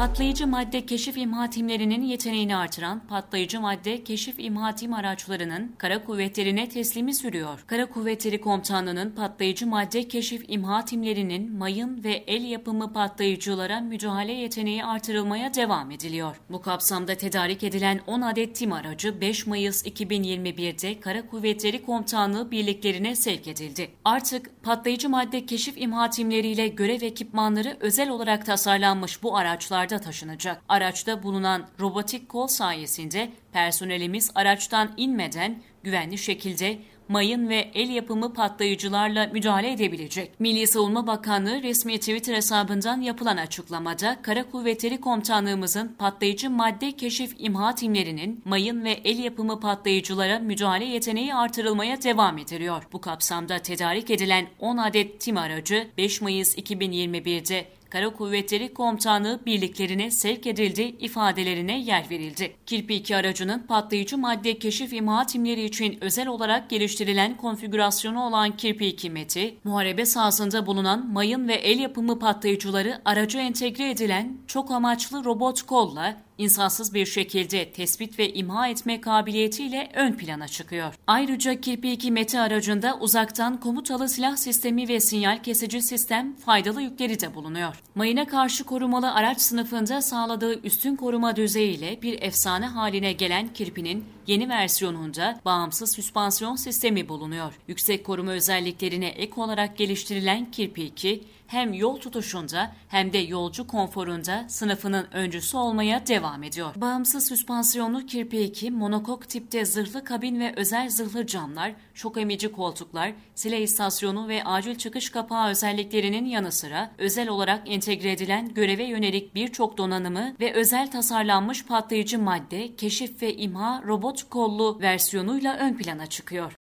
Patlayıcı madde keşif imha timlerinin yeteneğini artıran patlayıcı madde keşif imha tim araçlarının kara kuvvetlerine teslimi sürüyor. Kara Kuvvetleri Komutanlığı'nın patlayıcı madde keşif imha timlerinin mayın ve el yapımı patlayıcılara müdahale yeteneği artırılmaya devam ediliyor. Bu kapsamda tedarik edilen 10 adet tim aracı 5 Mayıs 2021'de Kara Kuvvetleri Komutanlığı birliklerine sevk edildi. Artık patlayıcı madde keşif imha timleriyle görev ekipmanları özel olarak tasarlanmış bu araçlar araçlarda taşınacak. Araçta bulunan robotik kol sayesinde personelimiz araçtan inmeden güvenli şekilde mayın ve el yapımı patlayıcılarla müdahale edebilecek. Milli Savunma Bakanlığı resmi Twitter hesabından yapılan açıklamada Kara Kuvvetleri Komutanlığımızın patlayıcı madde keşif imha timlerinin mayın ve el yapımı patlayıcılara müdahale yeteneği artırılmaya devam ediliyor. Bu kapsamda tedarik edilen 10 adet tim aracı 5 Mayıs 2021'de Kara Kuvvetleri Komutanlığı birliklerine sevk edildi ifadelerine yer verildi. Kirpi 2 aracının patlayıcı madde keşif imha timleri için özel olarak geliştirilen konfigürasyonu olan Kirpi 2 meti, muharebe sahasında bulunan mayın ve el yapımı patlayıcıları araca entegre edilen çok amaçlı robot kolla insansız bir şekilde tespit ve imha etme kabiliyetiyle ön plana çıkıyor. Ayrıca Kirpi 2 Mete aracında uzaktan komutalı silah sistemi ve sinyal kesici sistem faydalı yükleri de bulunuyor. Mayına karşı korumalı araç sınıfında sağladığı üstün koruma düzeyiyle bir efsane haline gelen Kirpi'nin yeni versiyonunda bağımsız süspansiyon sistemi bulunuyor. Yüksek koruma özelliklerine ek olarak geliştirilen Kirpi 2 hem yol tutuşunda hem de yolcu konforunda sınıfının öncüsü olmaya devam ediyor. Bağımsız süspansiyonlu Kirpi 2 monokok tipte zırhlı kabin ve özel zırhlı camlar, şok emici koltuklar, silah istasyonu ve acil çıkış kapağı özelliklerinin yanı sıra özel olarak entegre edilen göreve yönelik birçok donanımı ve özel tasarlanmış patlayıcı madde, keşif ve imha robot kollu versiyonuyla ön plana çıkıyor.